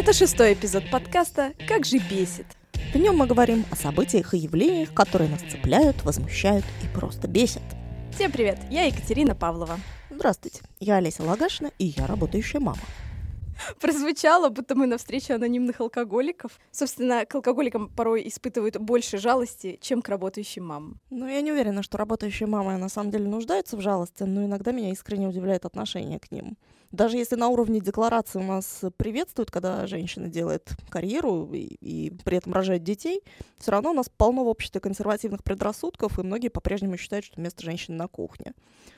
Это шестой эпизод подкаста «Как же бесит». В нем мы говорим о событиях и явлениях, которые нас цепляют, возмущают и просто бесят. Всем привет, я Екатерина Павлова. Здравствуйте, я Олеся Лагашина, и я работающая мама. прозвучало, будто мы на встрече анонимных алкоголиков. Собственно, к алкоголикам порой испытывают больше жалости, чем к работающим мамам. Ну, я не уверена, что работающие мамы на самом деле нуждаются в жалости, но иногда меня искренне удивляет отношение к ним. Даже если на уровне декларации у нас приветствуют, когда женщина делает карьеру и, и при этом рожает детей, все равно у нас полно в обществе консервативных предрассудков, и многие по-прежнему считают, что место женщины на кухне.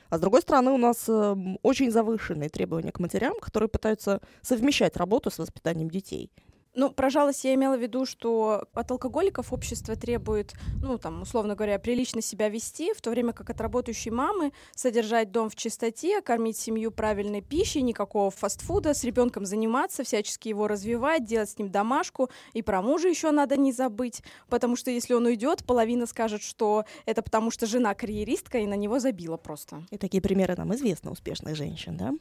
А с другой стороны, у нас э, очень завышенные требования к матерям, которые пытаются совмещать работу с воспитанием детей. Ну, про жалость я имела в виду, что от алкоголиков общество требует, ну, там, условно говоря, прилично себя вести, в то время как от работающей мамы содержать дом в чистоте, кормить семью правильной пищей, никакого фастфуда, с ребенком заниматься, всячески его развивать, делать с ним домашку, и про мужа еще надо не забыть, потому что если он уйдет, половина скажет, что это потому что жена карьеристка и на него забила просто. И такие примеры нам известны успешных женщин, да?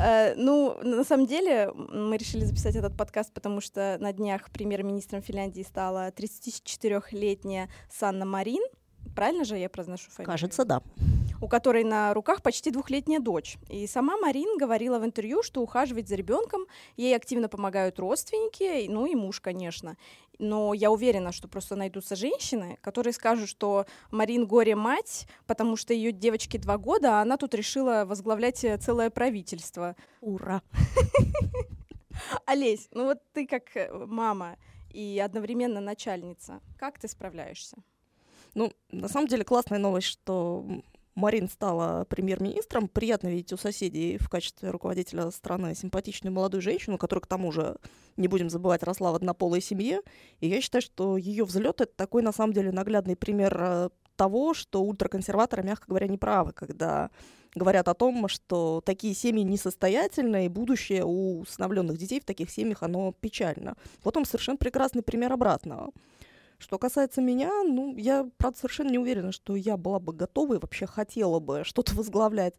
Э, ну, на самом деле, мы решили записать этот подкаст, потому что на днях премьер-министром Финляндии стала 34-летняя Санна Марин. Правильно же я произношу фамилию? Кажется, да. У которой на руках почти двухлетняя дочь. И сама Марин говорила в интервью, что ухаживать за ребенком ей активно помогают родственники, ну и муж, конечно. Но я уверена, что просто найдутся женщины, которые скажут, что Марин горе-мать, потому что ее девочке два года, а она тут решила возглавлять целое правительство. Ура! Олесь, ну вот ты как э, мама и одновременно начальница, как ты справляешься? Ну, на самом деле классная новость, что Марин стала премьер-министром. Приятно видеть у соседей в качестве руководителя страны симпатичную молодую женщину, которая, к тому же, не будем забывать, росла в однополой семье. И я считаю, что ее взлет это такой, на самом деле, наглядный пример э, того, что ультраконсерваторы, мягко говоря, не правы, когда говорят о том, что такие семьи несостоятельны, и будущее у усыновленных детей в таких семьях, оно печально. Вот он совершенно прекрасный пример обратного. Что касается меня, ну, я, правда, совершенно не уверена, что я была бы готова и вообще хотела бы что-то возглавлять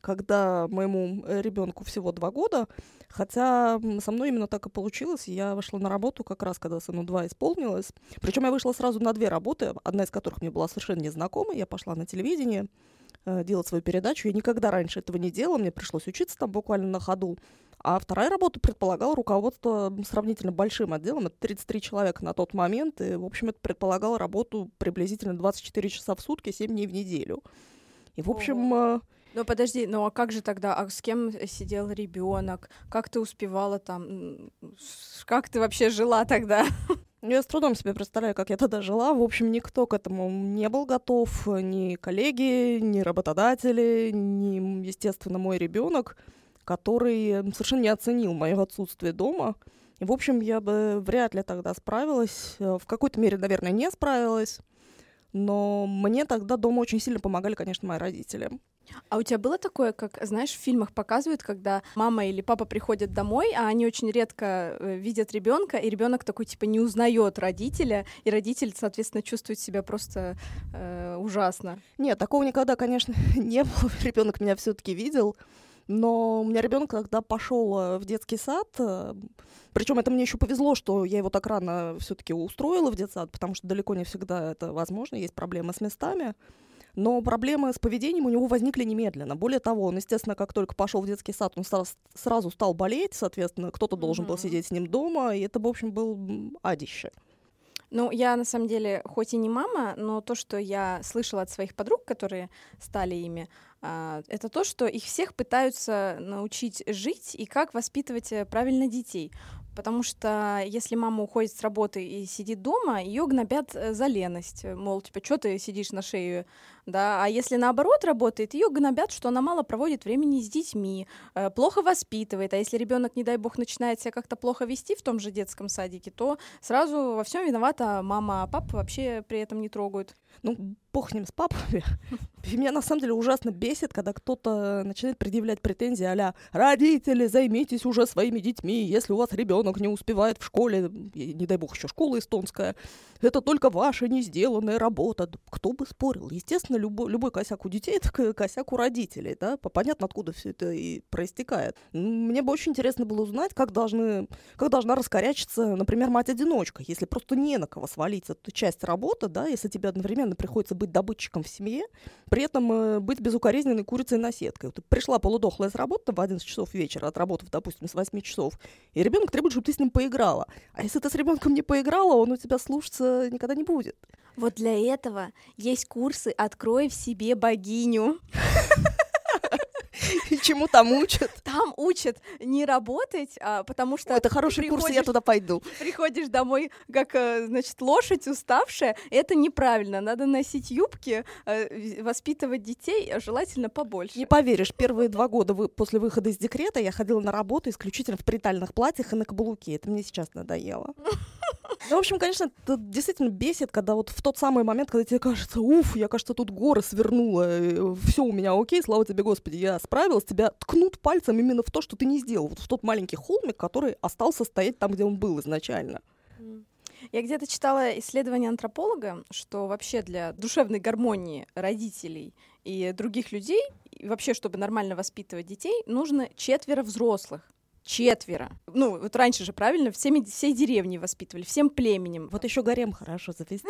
когда моему э, ребенку всего два года, хотя со мной именно так и получилось. Я вышла на работу как раз, когда сыну два исполнилось. Причем я вышла сразу на две работы, одна из которых мне была совершенно незнакома. Я пошла на телевидение, э, делать свою передачу. Я никогда раньше этого не делала, мне пришлось учиться там буквально на ходу. А вторая работа предполагала руководство сравнительно большим отделом, это 33 человека на тот момент, и, в общем, это предполагало работу приблизительно 24 часа в сутки, 7 дней в неделю. И, в общем. Ну подожди, ну а как же тогда, а с кем сидел ребенок? Как ты успевала там? Как ты вообще жила тогда? Я с трудом себе представляю, как я тогда жила. В общем, никто к этому не был готов. Ни коллеги, ни работодатели, ни, естественно, мой ребенок, который совершенно не оценил мое отсутствие дома. И, в общем, я бы вряд ли тогда справилась. В какой-то мере, наверное, не справилась. Но мне тогда дома очень сильно помогали, конечно, мои родители. А у тебя было такое, как, знаешь, в фильмах показывают, когда мама или папа приходят домой, а они очень редко э, видят ребенка, и ребенок такой типа не узнает родителя, и родитель, соответственно, чувствует себя просто э, ужасно. Нет, такого никогда, конечно, не было. Ребенок меня все-таки видел. Но у меня ребенок когда пошел э, в детский сад, э, причем это мне еще повезло, что я его так рано все-таки устроила в детсад, потому что далеко не всегда это возможно, есть проблемы с местами. Но проблемы с поведением у него возникли немедленно. Более того, он, естественно, как только пошел в детский сад, он сразу стал болеть, соответственно, кто-то должен mm-hmm. был сидеть с ним дома, и это, в общем, был адище. Ну, я на самом деле, хоть и не мама, но то, что я слышала от своих подруг, которые стали ими, а, это то, что их всех пытаются научить жить и как воспитывать э, правильно детей. Потому что если мама уходит с работы и сидит дома, ее гнобят э, за леность. Мол, типа, что ты сидишь на шее да, а если наоборот работает, ее гнобят, что она мало проводит времени с детьми, э, плохо воспитывает, а если ребенок, не дай бог, начинает себя как-то плохо вести в том же детском садике, то сразу во всем виновата мама, а папа вообще при этом не трогают. Ну, бог с ним, с папами. Меня на самом деле ужасно бесит, когда кто-то начинает предъявлять претензии а «Родители, займитесь уже своими детьми, если у вас ребенок не успевает в школе, не дай бог еще школа эстонская, это только ваша не сделанная работа». Кто бы спорил? Естественно, любой, любой косяк у детей — это косяк у родителей, да, понятно, откуда все это и проистекает. Мне бы очень интересно было узнать, как, должны, как должна раскорячиться, например, мать-одиночка, если просто не на кого свалить эту часть работы, да, если тебе одновременно приходится быть добытчиком в семье, при этом э, быть безукоризненной курицей на сеткой. Вот пришла полудохлая с работы в 11 часов вечера, отработав, допустим, с 8 часов, и ребенок требует, чтобы ты с ним поиграла. А если ты с ребенком не поиграла, он у тебя слушаться никогда не будет. Вот для этого есть курсы «Открой в себе богиню». И чему там учат? Там учат не работать, а, потому что... это хороший курс, я туда пойду. Приходишь домой, как, э, значит, лошадь уставшая. Это неправильно. Надо носить юбки, э, воспитывать детей, а желательно побольше. Не поверишь, первые два года вы, после выхода из декрета я ходила на работу исключительно в притальных платьях и на каблуке. Это мне сейчас надоело. Ну, в общем, конечно, это действительно бесит, когда вот в тот самый момент, когда тебе кажется, уф, я, кажется, тут горы свернула, э, все у меня окей, слава тебе, Господи, я справилась, тебя ткнут пальцем именно в то, что ты не сделал, вот в тот маленький холмик, который остался стоять там, где он был изначально. Я где-то читала исследование антрополога, что вообще для душевной гармонии родителей и других людей, и вообще, чтобы нормально воспитывать детей, нужно четверо взрослых четверо. Ну, вот раньше же, правильно, всеми, всей деревни воспитывали, всем племенем. Вот еще гарем хорошо завести.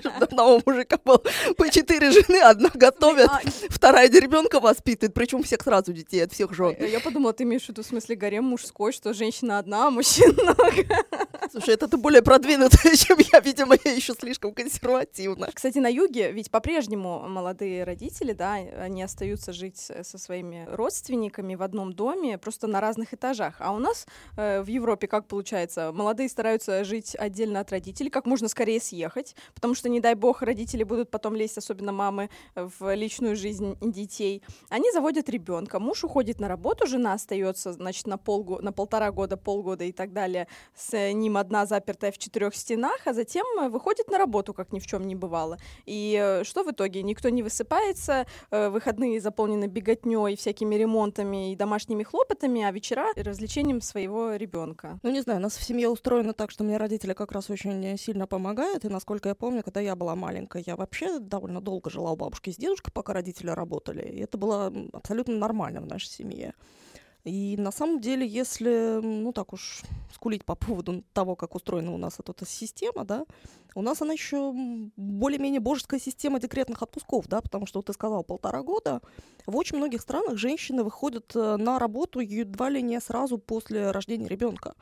Чтобы одного мужика было по четыре жены, одна готовит, а, вторая ребенка воспитывает, причем всех сразу детей от всех жен. Я подумала, ты имеешь в виду в смысле гарем мужской, что женщина одна, а мужчин много. Слушай, это ты более продвинутая, чем я, видимо, я еще слишком консервативна. Кстати, на юге ведь по-прежнему молодые родители, да, они остаются жить со своими родственниками в одном доме, просто на разных этажах. А у нас э, в Европе как получается? Молодые стараются жить отдельно от родителей, как можно скорее съехать, потому что, не дай бог, родители будут потом лезть, особенно мамы, в личную жизнь детей. Они заводят ребенка, муж уходит на работу, жена остается, значит, на, полго на полтора года, полгода и так далее с ним одна запертая в четырех стенах, а затем выходит на работу, как ни в чем не бывало. И э, что в итоге? Никто не высыпается, э, выходные заполнены беготней, всякими ремонтами и домашними хлопотами, а вечера развлечением своего ребенка. Ну, не знаю, у нас в семье устроено так, что мне родители как раз очень сильно помогают. И насколько я помню, когда я была маленькая, я вообще довольно долго жила у бабушки с дедушкой, пока родители работали. И это было абсолютно нормально в нашей семье. И на самом деле, если, ну так уж скулить по поводу того, как устроена у нас эта система, да, у нас она еще более-менее божеская система декретных отпусков, да, потому что вот ты сказал полтора года. В очень многих странах женщины выходят э, на работу едва ли не сразу после рождения ребенка.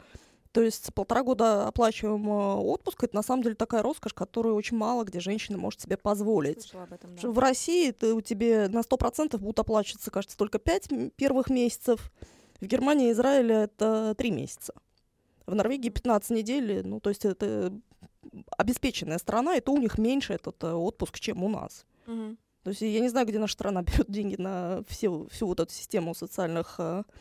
То есть полтора года оплачиваемого отпуска это на самом деле такая роскошь, которую очень мало где женщина может себе позволить. этом, да. В России ты, у тебя на 100% будут оплачиваться, кажется, только 5 первых месяцев. В Германии и Израиле это 3 месяца. В Норвегии 15 недель, ну, то есть это обеспеченная страна, и то у них меньше этот э, отпуск, чем у нас. Угу. То есть я не знаю, где наша страна берет деньги на все, всю вот эту систему социальных э, э,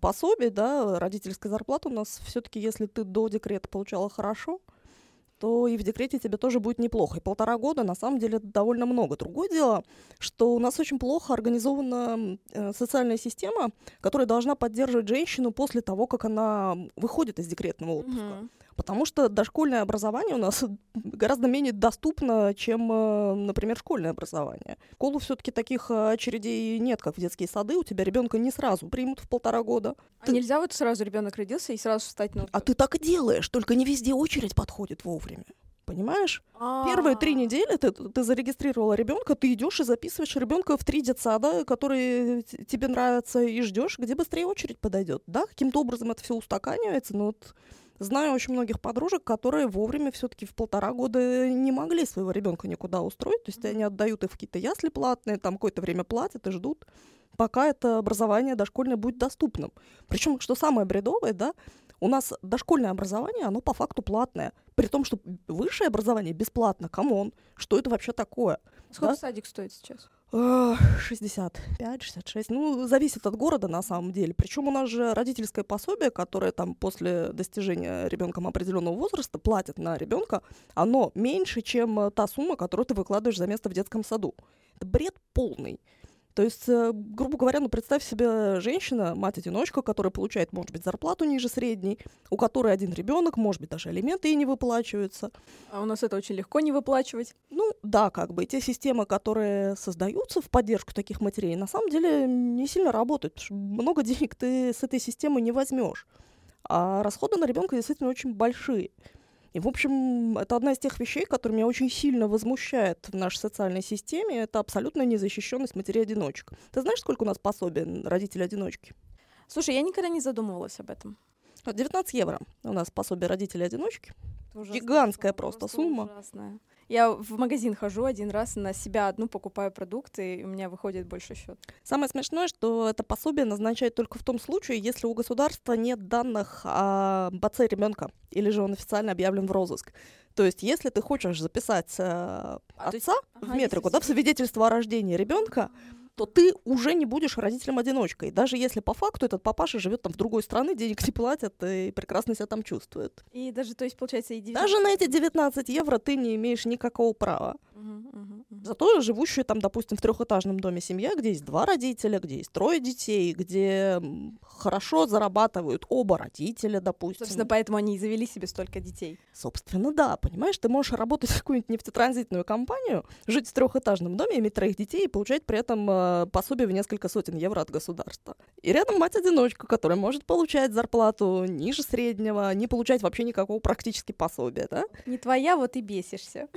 пособий, да, родительская зарплата у нас все-таки, если ты до декрета получала хорошо, то и в декрете тебе тоже будет неплохо. И полтора года, на самом деле, это довольно много. Другое дело, что у нас очень плохо организована э, социальная система, которая должна поддерживать женщину после того, как она выходит из декретного отпуска. Mm-hmm. Потому что дошкольное образование у нас гораздо менее доступно, чем, э, например, школьное образование. В школу все-таки таких э, очередей нет, как в детские сады. У тебя ребенка не сразу примут в полтора года. А ты... нельзя вот сразу ребенок родился и сразу встать на. А ты так и делаешь, только не везде очередь подходит вовремя. Понимаешь? А-а-а. Первые три недели ты, ты зарегистрировала ребенка, ты идешь и записываешь ребенка в три детсада, которые тебе нравятся, и ждешь, где быстрее очередь подойдет. Да, каким-то образом это все устаканивается, но вот Знаю очень многих подружек, которые вовремя все-таки в полтора года не могли своего ребенка никуда устроить. То есть они отдают их в какие-то ясли платные, там какое-то время платят и ждут, пока это образование дошкольное будет доступным. Причем, что самое бредовое, да, у нас дошкольное образование, оно по факту платное. При том, что высшее образование бесплатно. Come on, что это вообще такое? Сколько да? садик стоит сейчас? 65, 66. Ну, зависит от города на самом деле. Причем у нас же родительское пособие, которое там после достижения ребенком определенного возраста платят на ребенка, оно меньше, чем та сумма, которую ты выкладываешь за место в детском саду. Это бред полный. То есть, э, грубо говоря, ну представь себе женщина, мать-одиночка, которая получает, может быть, зарплату ниже средней, у которой один ребенок, может быть, даже алименты ей не выплачиваются. А у нас это очень легко не выплачивать. Ну да, как бы те системы, которые создаются в поддержку таких матерей, на самом деле не сильно работают, потому что много денег ты с этой системы не возьмешь. А расходы на ребенка действительно очень большие. И, в общем, это одна из тех вещей, которые меня очень сильно возмущает в нашей социальной системе. Это абсолютная незащищенность матерей-одиночек. Ты знаешь, сколько у нас пособий родителей-одиночки? Слушай, я никогда не задумывалась об этом. 19 евро у нас пособие родителей-одиночки. Гигантская просто, просто сумма. Ужасная. Я в магазин хожу один раз, на себя одну покупаю продукты, и у меня выходит больше счет. Самое смешное, что это пособие назначают только в том случае, если у государства нет данных об отце ребенка, или же он официально объявлен в розыск. То есть, если ты хочешь записать э, а, отца есть, в ага, метрику, да, в свидетельство о рождении ребенка, то ты уже не будешь родителем-одиночкой. Даже если по факту этот папаша живет там в другой стране, денег не платят и прекрасно себя там чувствует. И даже, то есть, получается, и 19... Даже на эти 19 евро ты не имеешь никакого права. Зато живущая там, допустим, в трехэтажном доме семья, где есть два родителя, где есть трое детей, где хорошо зарабатывают оба родителя, допустим. Собственно, поэтому они и завели себе столько детей. Собственно, да, понимаешь, ты можешь работать в какую-нибудь нефтетранзитную компанию, жить в трехэтажном доме, иметь троих детей и получать при этом э, пособие в несколько сотен евро от государства. И рядом мать-одиночка, которая может получать зарплату ниже среднего, не получать вообще никакого практически пособия, да? Не твоя, вот и бесишься.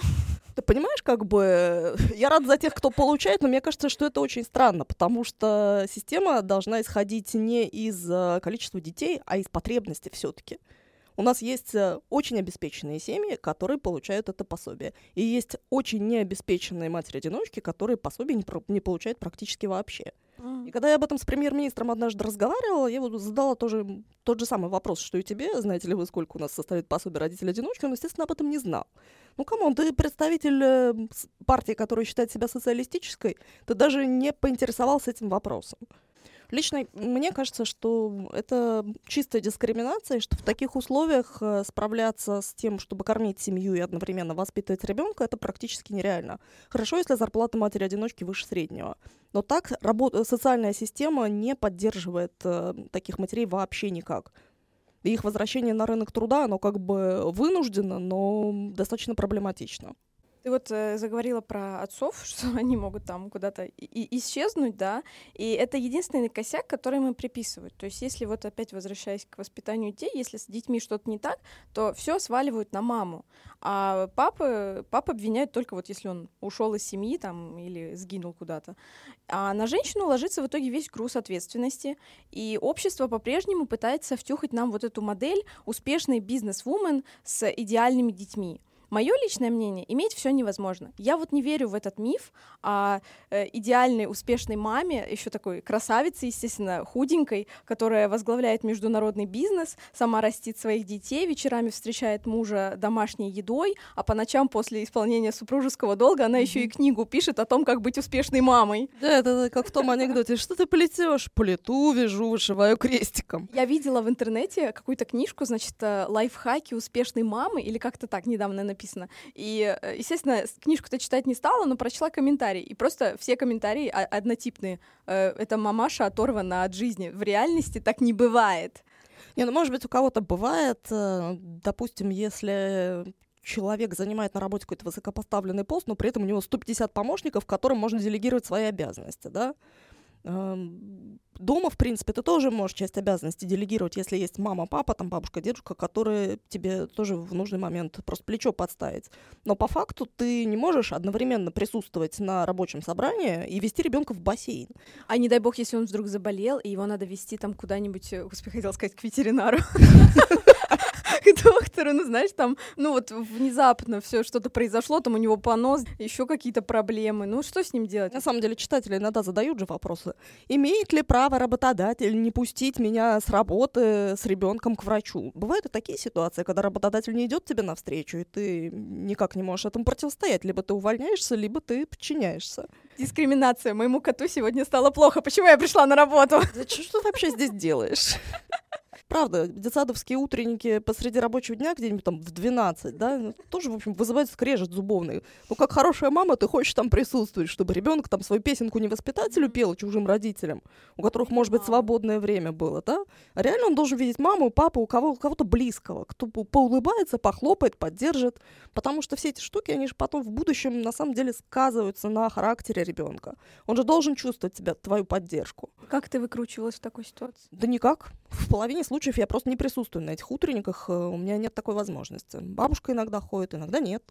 Ты понимаешь, как бы, я рад за тех, кто получает, но мне кажется, что это очень странно, потому что система должна исходить не из э, количества детей, а из потребности все-таки. У нас есть э, очень обеспеченные семьи, которые получают это пособие. И есть очень необеспеченные матери-одиночки, которые пособие не, про- не получают практически вообще. И когда я об этом с премьер-министром однажды разговаривала, я вот задала тоже тот же самый вопрос, что и тебе, знаете ли вы, сколько у нас составит пособие родителей-одиночки, он, естественно, об этом не знал. Ну, come on, ты представитель э, партии, которая считает себя социалистической, ты даже не поинтересовался этим вопросом. Лично мне кажется, что это чистая дискриминация, что в таких условиях э, справляться с тем, чтобы кормить семью и одновременно воспитывать ребенка, это практически нереально. Хорошо, если зарплата матери-одиночки выше среднего. Но так работа, социальная система не поддерживает э, таких матерей вообще никак. И их возвращение на рынок труда, оно как бы вынуждено, но достаточно проблематично. Ты вот э, заговорила про отцов, что они могут там куда-то и- исчезнуть, да, и это единственный косяк, который мы приписывают. То есть, если вот опять возвращаясь к воспитанию детей, если с детьми что-то не так, то все сваливают на маму, а папы, папа обвиняют только вот если он ушел из семьи там или сгинул куда-то, а на женщину ложится в итоге весь груз ответственности, и общество по-прежнему пытается втюхать нам вот эту модель успешной бизнес-вумен с идеальными детьми. Мое личное мнение, иметь все невозможно. Я вот не верю в этот миф о э, идеальной, успешной маме, еще такой красавице, естественно, худенькой, которая возглавляет международный бизнес, сама растит своих детей, вечерами встречает мужа домашней едой, а по ночам после исполнения супружеского долга она mm-hmm. еще и книгу пишет о том, как быть успешной мамой. Да, это как в том анекдоте. Что ты плетешь? Плету, вяжу, вышиваю крестиком. Я видела в интернете какую-то книжку, значит, э, лайфхаки успешной мамы, или как-то так недавно написано. И, э, естественно, книжку-то читать не стала, но прочла комментарии. И просто все комментарии однотипные. Э, это мамаша оторвана от жизни. В реальности так не бывает. Не, ну, может быть, у кого-то бывает, э, допустим, если человек занимает на работе какой-то высокопоставленный пост, но при этом у него 150 помощников, которым можно делегировать свои обязанности, да? Дома, в принципе, ты тоже можешь часть обязанностей делегировать, если есть мама, папа, там бабушка, дедушка, которые тебе тоже в нужный момент просто плечо подставить. Но по факту ты не можешь одновременно присутствовать на рабочем собрании и вести ребенка в бассейн. А не дай бог, если он вдруг заболел, и его надо вести там куда-нибудь, э, господи, хотел сказать, к ветеринару. к доктору, ну знаешь, там, ну вот внезапно все что-то произошло, там у него понос, еще какие-то проблемы, ну что с ним делать? На самом деле читатели иногда задают же вопросы. Имеет ли право работодатель не пустить меня с работы с ребенком к врачу? Бывают и такие ситуации, когда работодатель не идет тебе навстречу, и ты никак не можешь этому противостоять. Либо ты увольняешься, либо ты подчиняешься. Дискриминация. Моему коту сегодня стало плохо. Почему я пришла на работу? Зачем что ты вообще здесь делаешь? правда, детсадовские утренники посреди рабочего дня где-нибудь там в 12, да, ну, тоже, в общем, вызывают скрежет зубовный. Ну, как хорошая мама, ты хочешь там присутствовать, чтобы ребенок там свою песенку не воспитателю пел, а чужим родителям, у которых, может быть, свободное время было, да? А реально он должен видеть маму, папу, у кого, у кого-то близкого, кто поулыбается, похлопает, поддержит, потому что все эти штуки, они же потом в будущем на самом деле сказываются на характере ребенка. Он же должен чувствовать тебя, твою поддержку. Как ты выкручивалась в такой ситуации? Да никак. В половине случаев я просто не присутствую на этих утренниках, э, у меня нет такой возможности. Бабушка иногда ходит, иногда нет.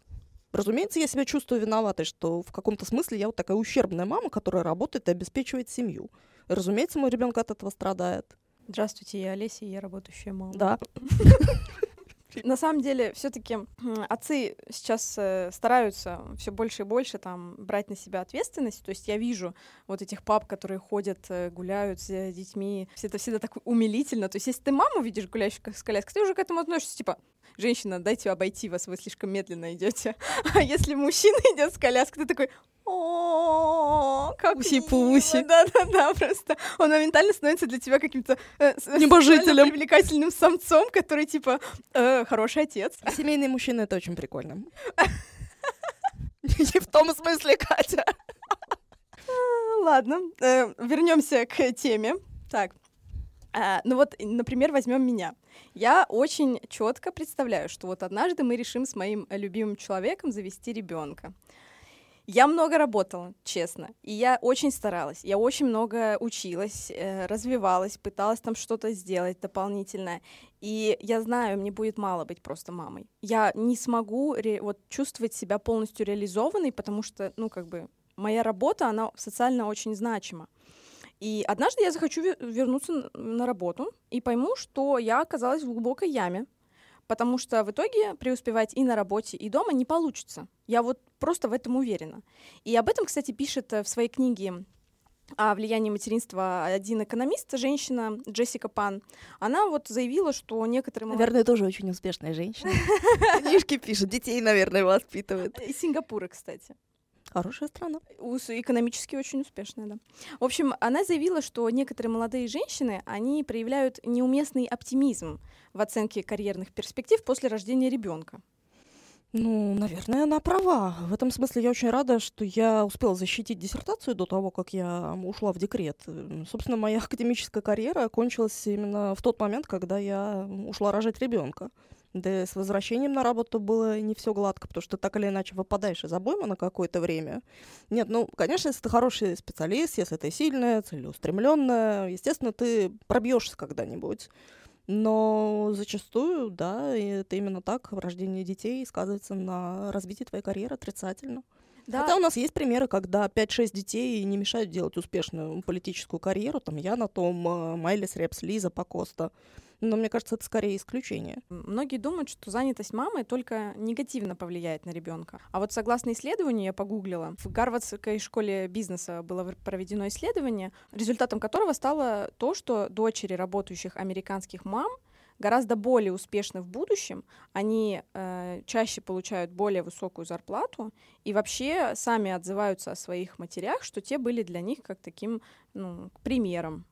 Разумеется, я себя чувствую виноватой, что в каком-то смысле я вот такая ущербная мама, которая работает и обеспечивает семью. Разумеется, мой ребенок от этого страдает. Здравствуйте, я Олеся, я работающая мама. Да. На самом деле, все-таки отцы сейчас э, стараются все больше и больше там брать на себя ответственность. То есть я вижу вот этих пап, которые ходят, э, гуляют с детьми. Все это всегда так умилительно. То есть если ты маму видишь гуляющую с коляской, ты уже к этому относишься, типа, женщина, дайте обойти вас, вы слишком медленно идете. А если мужчина идет с коляской, ты такой, о, как Уси-пуси. Да-да-да, просто он моментально становится для тебя каким-то э, небожителем, привлекательным самцом, который типа э, хороший отец. Семейные мужчины это очень прикольно. Не в том смысле, Катя. Ладно, э, вернемся к теме. Так, а, ну вот, например, возьмем меня. Я очень четко представляю, что вот однажды мы решим с моим любимым человеком завести ребенка. Я много работала, честно, и я очень старалась, я очень много училась, э, развивалась, пыталась там что-то сделать дополнительное. И я знаю, мне будет мало быть просто мамой. Я не смогу вот чувствовать себя полностью реализованной, потому что, ну, как бы, моя работа, она социально очень значима. И однажды я захочу вернуться на работу и пойму, что я оказалась в глубокой яме, потому что в итоге преуспевать и на работе, и дома не получится. Я вот просто в этом уверена. И об этом, кстати, пишет э, в своей книге о влиянии материнства один экономист, женщина Джессика Пан, она вот заявила, что некоторые... Наверное, тоже очень успешная женщина. Книжки пишет, детей, наверное, воспитывает. Из Сингапура, кстати. Хорошая страна. Экономически очень успешная, да. В общем, она заявила, что некоторые молодые женщины, они проявляют неуместный оптимизм в оценке карьерных перспектив после рождения ребенка. Ну, наверное, она права. В этом смысле я очень рада, что я успела защитить диссертацию до того, как я ушла в декрет. Собственно, моя академическая карьера окончилась именно в тот момент, когда я ушла рожать ребенка. Да с возвращением на работу было не все гладко, потому что так или иначе выпадаешь из обойма на какое-то время. Нет, ну, конечно, если ты хороший специалист, если ты сильная, целеустремленная, естественно, ты пробьешься когда-нибудь. Но зачастую, да, это именно так, рождение детей сказывается на развитии твоей карьеры отрицательно. Да. Хотя у нас есть примеры, когда 5-6 детей не мешают делать успешную политическую карьеру. Там я на том, э, Майлис Репс, Лиза Покоста. Но мне кажется, это скорее исключение. Многие думают, что занятость мамы только негативно повлияет на ребенка. А вот согласно исследованию, я погуглила, в Гарвардской школе бизнеса было проведено исследование, результатом которого стало то, что дочери работающих американских мам гораздо более успешны в будущем, они э, чаще получают более высокую зарплату и вообще сами отзываются о своих матерях, что те были для них как таким ну, примером.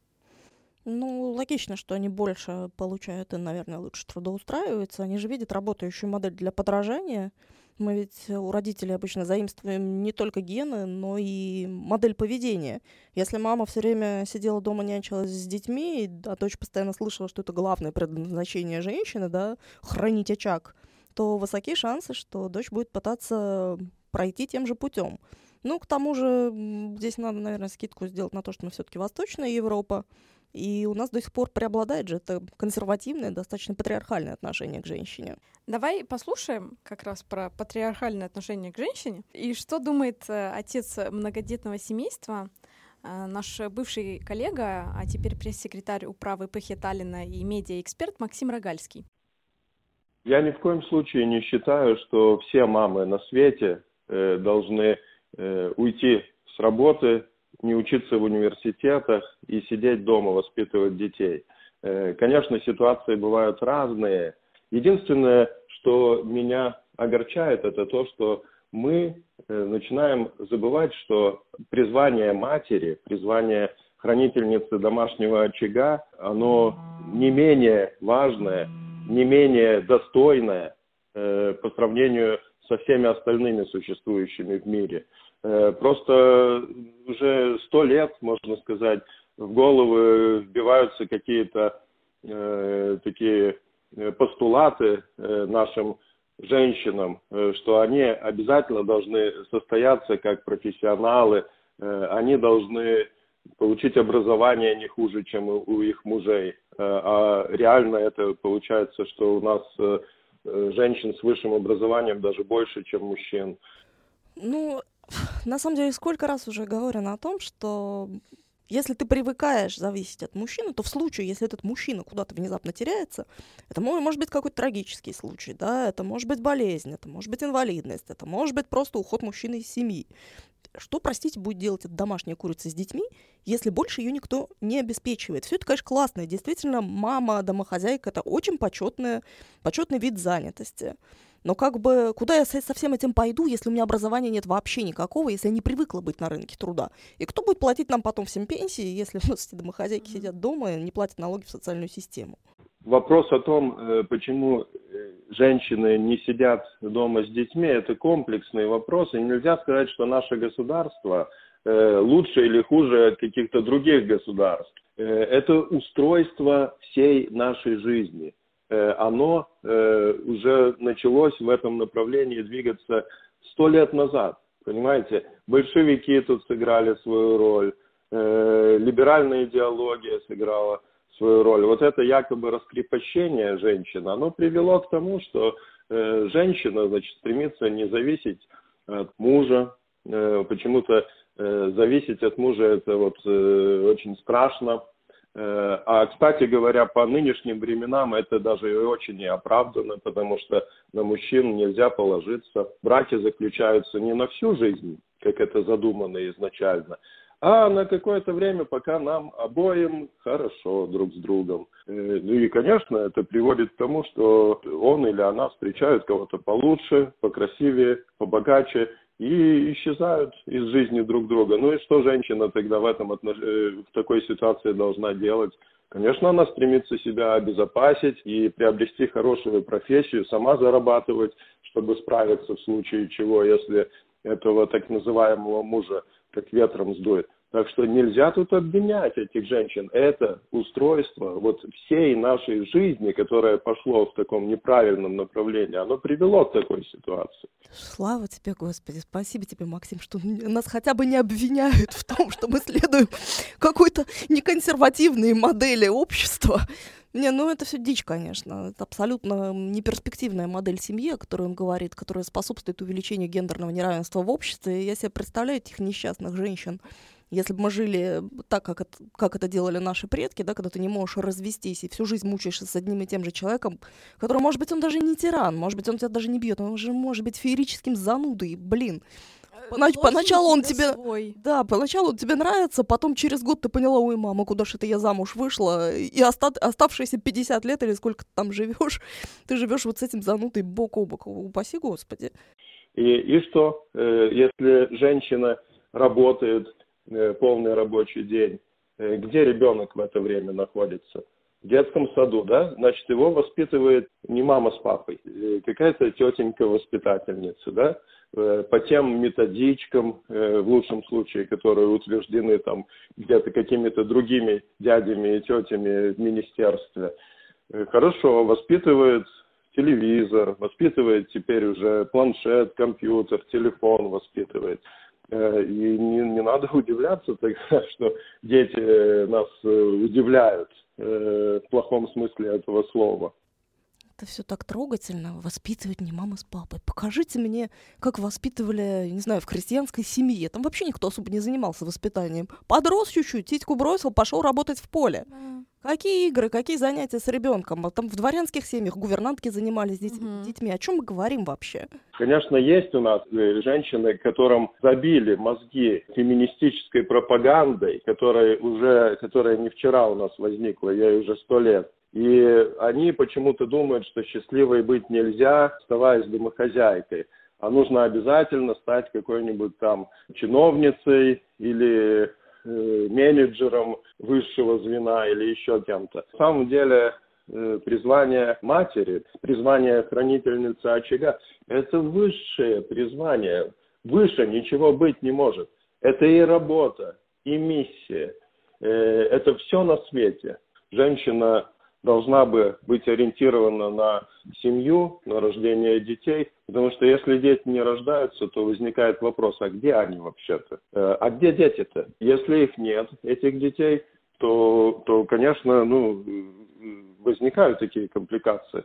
Ну, логично, что они больше получают и, наверное, лучше трудоустраиваются. Они же видят работающую модель для подражания. Мы ведь у родителей обычно заимствуем не только гены, но и модель поведения. Если мама все время сидела дома, нянчилась с детьми, а дочь постоянно слышала, что это главное предназначение женщины, да, хранить очаг, то высокие шансы, что дочь будет пытаться пройти тем же путем. Ну, к тому же, здесь надо, наверное, скидку сделать на то, что мы все-таки Восточная Европа, и у нас до сих пор преобладает же это консервативное, достаточно патриархальное отношение к женщине. Давай послушаем как раз про патриархальное отношение к женщине. И что думает э, отец многодетного семейства, э, наш бывший коллега, а теперь пресс-секретарь управы ПХ Таллина и медиа-эксперт Максим Рогальский. Я ни в коем случае не считаю, что все мамы на свете э, должны э, уйти с работы не учиться в университетах и сидеть дома, воспитывать детей. Э, конечно, ситуации бывают разные. Единственное, что меня огорчает, это то, что мы э, начинаем забывать, что призвание матери, призвание хранительницы домашнего очага, оно не менее важное, не менее достойное э, по сравнению со всеми остальными существующими в мире. Э, просто уже сто лет, можно сказать, в головы вбиваются какие-то э, такие э, постулаты э, нашим женщинам, э, что они обязательно должны состояться как профессионалы, э, они должны получить образование не хуже, чем у их мужей. Э, а реально это получается, что у нас женщин с высшим образованием даже больше, чем мужчин. Ну, на самом деле, сколько раз уже говорено о том, что если ты привыкаешь зависеть от мужчины, то в случае, если этот мужчина куда-то внезапно теряется, это может быть какой-то трагический случай, да, это может быть болезнь, это может быть инвалидность, это может быть просто уход мужчины из семьи. Что, простите, будет делать эта домашняя курица с детьми, если больше ее никто не обеспечивает? Все это, конечно, классно. Действительно, мама, домохозяйка — это очень почетный, почетный вид занятости. Но как бы куда я со, всем этим пойду, если у меня образования нет вообще никакого, если я не привыкла быть на рынке труда? И кто будет платить нам потом всем пенсии, если у нас эти домохозяйки сидят дома и не платят налоги в социальную систему? Вопрос о том, э, почему э, женщины не сидят дома с детьми, это комплексный вопрос, и нельзя сказать, что наше государство э, лучше или хуже от каких-то других государств. Это устройство всей нашей жизни. Оно уже началось в этом направлении двигаться сто лет назад. Понимаете, большевики тут сыграли свою роль, либеральная идеология сыграла свою роль. Вот это якобы раскрепощение женщины, оно привело к тому, что э, женщина, значит, стремится не зависеть от мужа, э, почему-то э, зависеть от мужа это вот э, очень страшно. Э, а, кстати говоря, по нынешним временам это даже и очень неоправданно, потому что на мужчин нельзя положиться. Браки заключаются не на всю жизнь, как это задумано изначально, а на какое-то время, пока нам обоим хорошо друг с другом. Э, ну и, конечно, это приводит к тому, что он или она встречают кого-то получше, покрасивее, побогаче и исчезают из жизни друг друга. Ну и что женщина тогда в, этом отнош... Э, в такой ситуации должна делать? Конечно, она стремится себя обезопасить и приобрести хорошую профессию, сама зарабатывать, чтобы справиться в случае чего, если этого так называемого мужа как ветром сдует. Так что нельзя тут обвинять этих женщин. Это устройство вот всей нашей жизни, которое пошло в таком неправильном направлении, оно привело к такой ситуации. Слава тебе, Господи. Спасибо тебе, Максим, что нас хотя бы не обвиняют в том, что мы следуем какой-то неконсервативной модели общества. Не, ну это все дичь, конечно. Это абсолютно неперспективная модель семьи, о которой он говорит, которая способствует увеличению гендерного неравенства в обществе. Я себе представляю этих несчастных женщин, если бы мы жили так, как это, как это делали наши предки, да, когда ты не можешь развестись и всю жизнь мучаешься с одним и тем же человеком, который, может быть, он даже не тиран, может быть, он тебя даже не бьет, он уже может быть феерическим занудой, блин. Э, Понач- поначалу он тебе, свой. да, поначалу он тебе нравится, потом через год ты поняла, ой, мама, куда же это я замуж вышла, и оста- оставшиеся 50 лет или сколько ты там живешь, ты живешь вот с этим занудой бок о бок, упаси господи. И, и что, э, если женщина работает полный рабочий день, э, где ребенок в это время находится? В детском саду, да? Значит, его воспитывает не мама с папой, э, какая-то тетенька-воспитательница, да? По тем методичкам, в лучшем случае, которые утверждены там где-то какими-то другими дядями и тетями в министерстве. Хорошо, воспитывает телевизор, воспитывает теперь уже планшет, компьютер, телефон воспитывает. Э, и не, не надо удивляться тогда, что дети э, нас э, удивляют в плохом смысле этого слова. Это все так трогательно, воспитывать не мама с папой. Покажите мне, как воспитывали, не знаю, в крестьянской семье. Там вообще никто особо не занимался воспитанием. Подрос чуть-чуть, титьку бросил, пошел работать в поле. Да. Какие игры, какие занятия с ребенком? А там в дворянских семьях гувернантки занимались деть, угу. детьми. О чем мы говорим вообще? Конечно, есть у нас э, женщины, которым забили мозги феминистической пропагандой, которая уже, которая не вчера у нас возникла, ей уже сто лет. И они почему-то думают, что счастливой быть нельзя, оставаясь домохозяйкой, а нужно обязательно стать какой-нибудь там чиновницей или менеджером высшего звена или еще кем-то. На самом деле э, призвание матери, призвание хранительницы очага – это высшее призвание. Выше ничего быть не может. Это и работа, и миссия. Э, это все на свете. Женщина должна бы быть ориентирована на семью, на рождение детей, потому что если дети не рождаются, то возникает вопрос, а где они вообще-то? Э, а где дети-то? Если их нет, этих детей, то, то конечно, ну, возникают такие компликации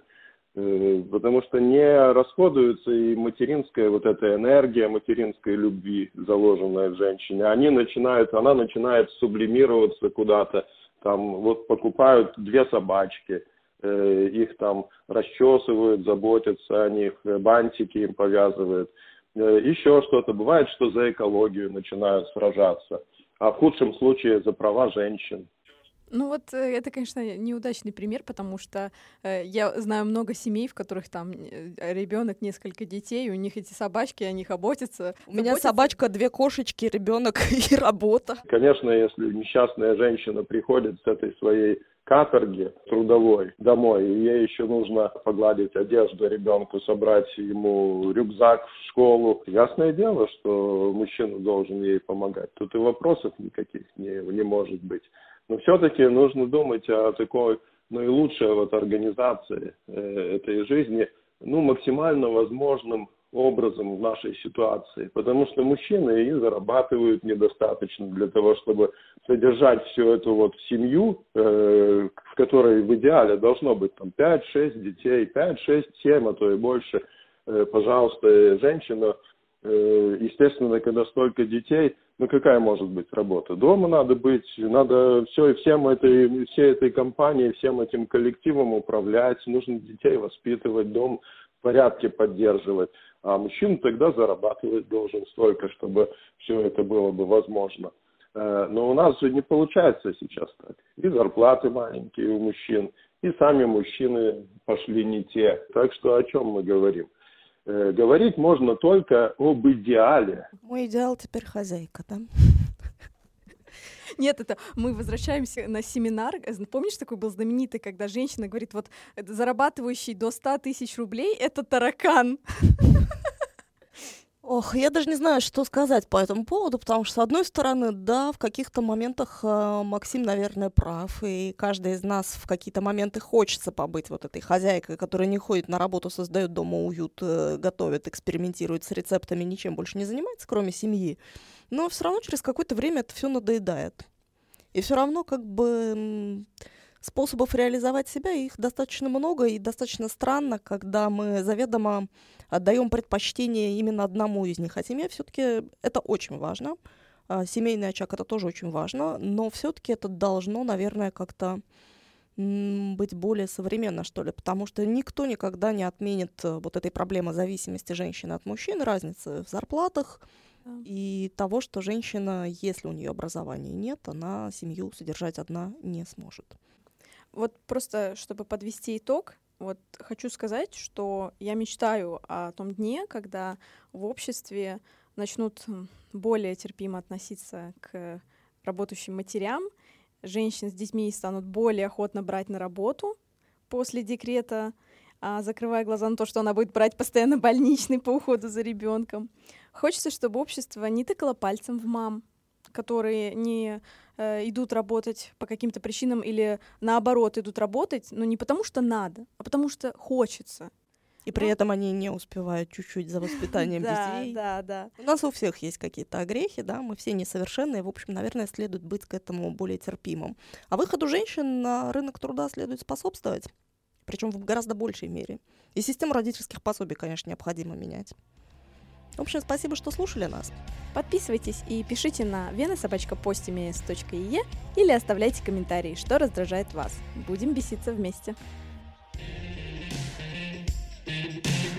э, потому что не расходуется и материнская вот эта энергия материнской любви, заложенная в женщине. Они начинают, она начинает сублимироваться куда-то, там вот покупают две собачки, э, их там расчесывают, заботятся о них, э, бантики им повязывают, э, еще что-то. Бывает, что за экологию начинают сражаться, а в худшем случае за права женщин. Ну вот э, это, конечно, неудачный пример, потому что э, я знаю много семей, в которых там э, ребенок, несколько детей, у них эти собачки, о них охотятся. У меня собачка, две кошечки, ребенок и работа. Конечно, если несчастная женщина приходит с этой своей каторги трудовой домой, и ей еще нужно погладить одежду ребенку, собрать ему рюкзак в школу. Ясное дело, что мужчина должен ей помогать. Тут и вопросов никаких не, не может быть. Но все-таки нужно думать о такой наилучшей вот организации э, этой жизни, ну, максимально возможным образом в нашей ситуации, потому что мужчины и зарабатывают недостаточно для того, чтобы содержать всю эту вот семью, э, в которой в идеале должно быть там 5-6 детей, 5, 6, 7, а то и больше. Э, пожалуйста, женщина, э, естественно, когда столько детей – ну какая может быть работа? Дома надо быть, надо все, всем этой, всей этой компанией, всем этим коллективом управлять, нужно детей воспитывать, дом в порядке поддерживать. А мужчина тогда зарабатывать должен столько, чтобы все это было бы возможно. Э, но у нас же не получается сейчас так. И зарплаты маленькие у мужчин, и сами мужчины пошли не те. Так что о чем мы говорим? Э, говорить можно только об идеале. Мой идеал теперь хозяйка, да? Нет, это мы возвращаемся на семинар. Помнишь, такой был знаменитый, когда женщина говорит, вот зарабатывающий до 100 тысяч рублей — это таракан. Ох, я даже не знаю, что сказать по этому поводу, потому что, с одной стороны, да, в каких-то моментах э, Максим, наверное, прав, и каждый из нас в какие-то моменты хочется побыть вот этой хозяйкой, которая не ходит на работу, создает дома уют, э, готовит, экспериментирует с рецептами, ничем больше не занимается, кроме семьи. Но все равно через какое-то время это все надоедает. И все равно как бы способов реализовать себя, их достаточно много, и достаточно странно, когда мы заведомо отдаем предпочтение именно одному из них. А семья все-таки это очень важно. А, семейный очаг это тоже очень важно, но все-таки это должно, наверное, как-то быть более современно, что ли, потому что никто никогда не отменит э, вот этой проблемы зависимости женщины от мужчин, разницы в зарплатах и того, что женщина, если у нее образования нет, она семью содержать одна не сможет. Вот просто, чтобы подвести итог, вот хочу сказать, что я мечтаю о том дне, когда в обществе начнут более терпимо относиться к работающим матерям, женщин с детьми станут более охотно брать на работу после декрета, а, закрывая глаза на то, что она будет брать постоянно больничный по уходу за ребенком. Хочется, чтобы общество не тыкало пальцем в мам, которые не э, идут работать по каким-то причинам или наоборот идут работать, но не потому что надо, а потому что хочется. И при ну, этом они не успевают чуть-чуть за воспитанием детей. Да, да, У нас у всех есть какие-то огрехи, да, мы все несовершенные, в общем, наверное, следует быть к этому более терпимым. А выходу женщин на рынок труда следует способствовать, причем в гораздо большей мере. И систему родительских пособий, конечно, необходимо менять. В общем, спасибо, что слушали нас. Подписывайтесь и пишите на венаsobачкапостимес.е или оставляйте комментарии, что раздражает вас. Будем беситься вместе. thank you